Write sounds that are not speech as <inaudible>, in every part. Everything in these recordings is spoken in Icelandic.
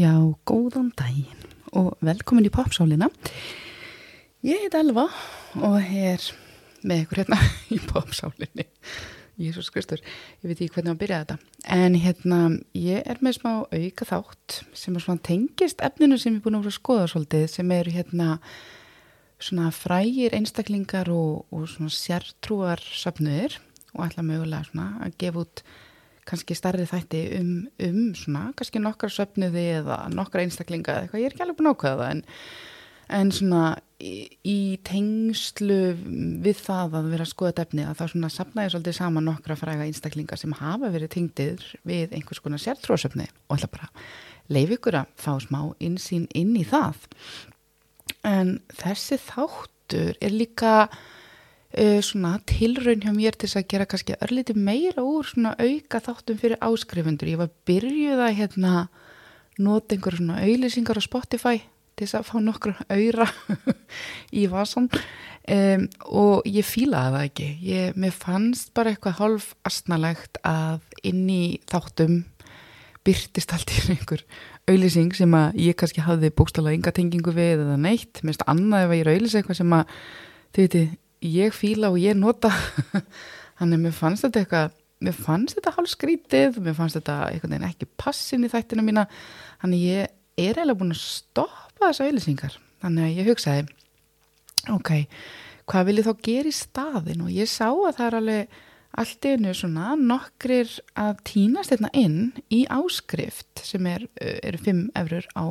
Já, góðan daginn og velkomin í popsálina. Ég heit Elva og er með ykkur hérna <laughs> í popsálinni. Jésús Kristur, ég veit ekki hvernig að byrja þetta. En hérna, ég er með smá auka þátt sem er svona tengist efninu sem ég er búin að skoða svolítið sem eru hérna svona frægir einstaklingar og, og svona sértrúar söfnuðir og ætla mögulega svona að gefa út kannski starri þætti um, um svona, kannski nokkra söfnuði eða nokkra einstaklinga eða eitthvað, ég er ekki alveg búin ákvæða það en, en svona í, í tengslu við það að vera skoða defni að þá svona sapnaði svolítið saman nokkra fræga einstaklinga sem hafa verið tengdir við einhvers konar sértrósöfni og ætla bara leif ykkur að fá smá insýn inn í það. En þessi þáttur er líka uh, svona tilraun hjá mér til að gera kannski örliti meira úr svona auka þáttum fyrir áskrifundur. Ég var byrjuð að hérna nota einhverjum svona auðlýsingar á Spotify til þess að fá nokkru auðra <laughs> í vasan um, og ég fílaði það ekki. Ég, mér fannst bara eitthvað hálf astnalegt að inn í þáttum byrtist allt í einhver auðlýsing sem að ég kannski hafði bókstallega ynga tengingu við eða neitt. Finnst annað ef að ég er auðlýsing eitthvað sem að þau veitir ég fíla og ég nota. <laughs> Þannig að mér fannst þetta eitthvað mér fannst þetta hálf skrítið mér fannst þetta einhvern veginn ekki passin í þættina mína. Þannig ég er eiginlega búin að stoppa þessa auðlýsingar þannig að ég hugsaði ok, hvað vil ég þá gera í staðin og ég sá að það er alveg allt einu svona nokkrir að týnast hérna inn í áskrift sem er, eru 5 eurur á,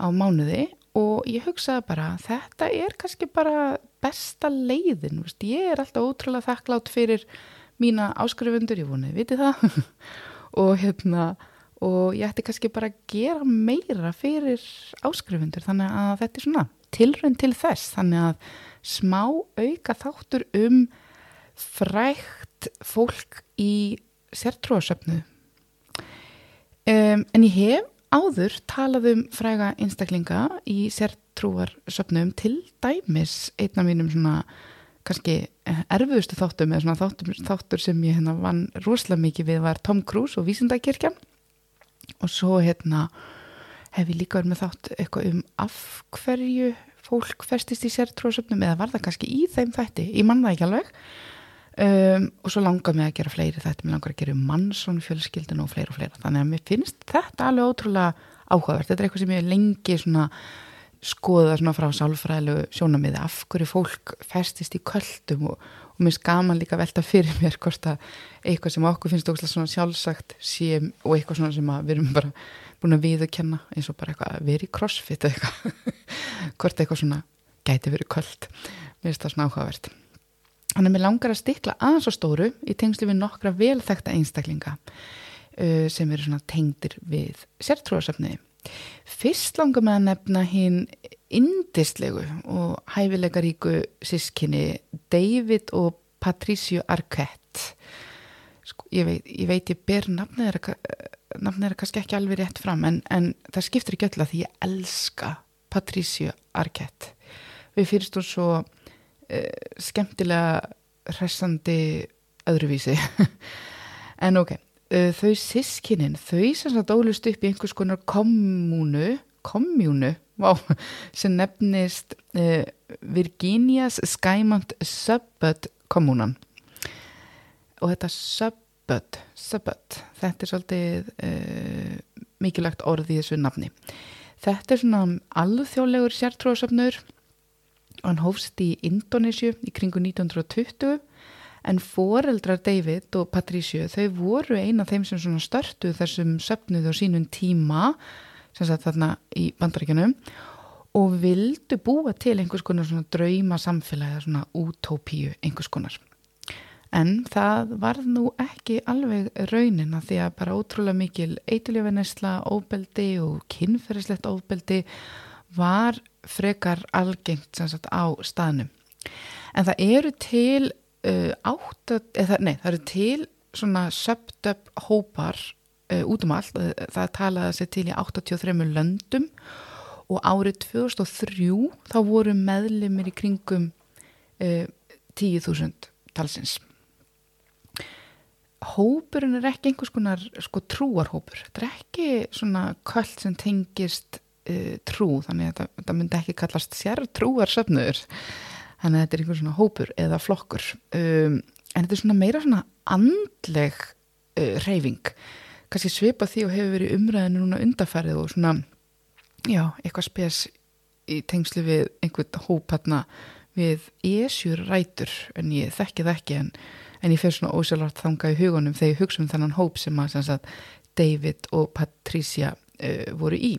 á mánuði og ég hugsaði bara þetta er kannski bara besta leiðin, veist. ég er alltaf ótrúlega þakklátt fyrir mína áskrifundur, ég vonið, viti það. <laughs> Og hérna og ég ætti kannski bara að gera meira fyrir áskrifundur þannig að þetta er svona tilrönd til þess. Þannig að smá auka þáttur um frækt fólk í sértrúasöfnu um, en ég hef áður talaðum fræga einstaklinga í sértrúarsöfnum til dæmis einna mínum svona kannski erfuðustu þáttum eða svona þáttum, þáttur sem ég hérna vann rosalega mikið við var Tom Cruise og Vísindakirkja og svo hérna hef ég líka verið með þátt eitthvað um af hverju fólk festist í sértrúarsöfnum eða var það kannski í þeim þætti, ég manna ekki alveg Um, og svo langar mig að gera fleiri þetta, mér langar að gera mannsson fjölskyldun og fleira og fleira, þannig að mér finnst þetta alveg ótrúlega áhugavert, þetta er eitthvað sem ég lengi svona skoða svona frá sálfræðilegu sjónamiði af hverju fólk festist í köldum og, og mér skaman líka velta fyrir mér hvort að eitthvað sem okkur finnst óslátt svona sjálfsagt sé og eitthvað svona sem við erum bara búin að viðurkenna eins og bara eitthvað að vera í crossfit eitthvað. <laughs> Hvort eitthvað svona gæti verið köld. Mér finnst það svona áhugavert Þannig að mér langar að stikla aðeins á stóru í tengslu við nokkra velþekta einstaklinga uh, sem eru svona tengdir við sértrúasöfniði. Fyrst langar með að nefna hinn indislegu og hæfilegaríku sískinni David og Patricio Arquette. Sko, ég, veit, ég veit ég ber nafnið þeirra, nafnið þeirra kannski ekki alveg rétt fram en, en það skiptir ekki öll að því ég elska Patricio Arquette. Við fyrstum svo skemmtilega hressandi öðruvísi. <laughs> En ok, uh, þau sískinin þau sem sagt ólust upp í einhvers konar kommunu kommunu, wow, <laughs> sem nefnist uh, Virginias Skymont Subbud kommunan og þetta Subbud Subbud, þetta er svolítið mikilvægt orð í þessu nafni. Þetta er svona alþjóðlegur sértróðsöfnur og hann hófst í Indonésiu í kringu 1920 en foreldrar David og Patricio þau voru eina af þeim sem störtu þessum söpnuðu á sínum tíma sem sagt þarna í bandaríkjunum og vildu búa til einhvers konar svona drauma samfélagi svona utópíu einhvers konar. En það var nú ekki alveg raunina því að bara ótrúlega mikil eituljöfinesla, óbeldi og kynferðislegt óbeldi var frekar algengt sagt, á staðnum. En það eru til uh, átt, eða, nei, það eru til svona söptöp hópar uh, út um allt, það talaði sér til í 83 löndum og árið 2003 þá voru meðlimir í kringum uh, 10.000 talsins. hópurinn er ekki einhvers konar sko trúarhópur þetta er ekki svona kvöld sem tengist uh, trú þannig að þetta, þetta myndi ekki kallast sér trúarsöfnur þannig að þetta er einhvers svona hópur eða flokkur. Um, en þetta er svona meira svona andleg uh, reyfing kannski svipa því og hefur verið umræðinu núna undarfærið og svona já, eitthvað spes í tengslu við einhvern hóp hérna við esjur rætur en ég þekki það ekki en, en ég fyrir svona ósjálfart þanga í hugunum þegar ég hugsa um þennan hóp sem að sagt, David og Patricia uh, voru í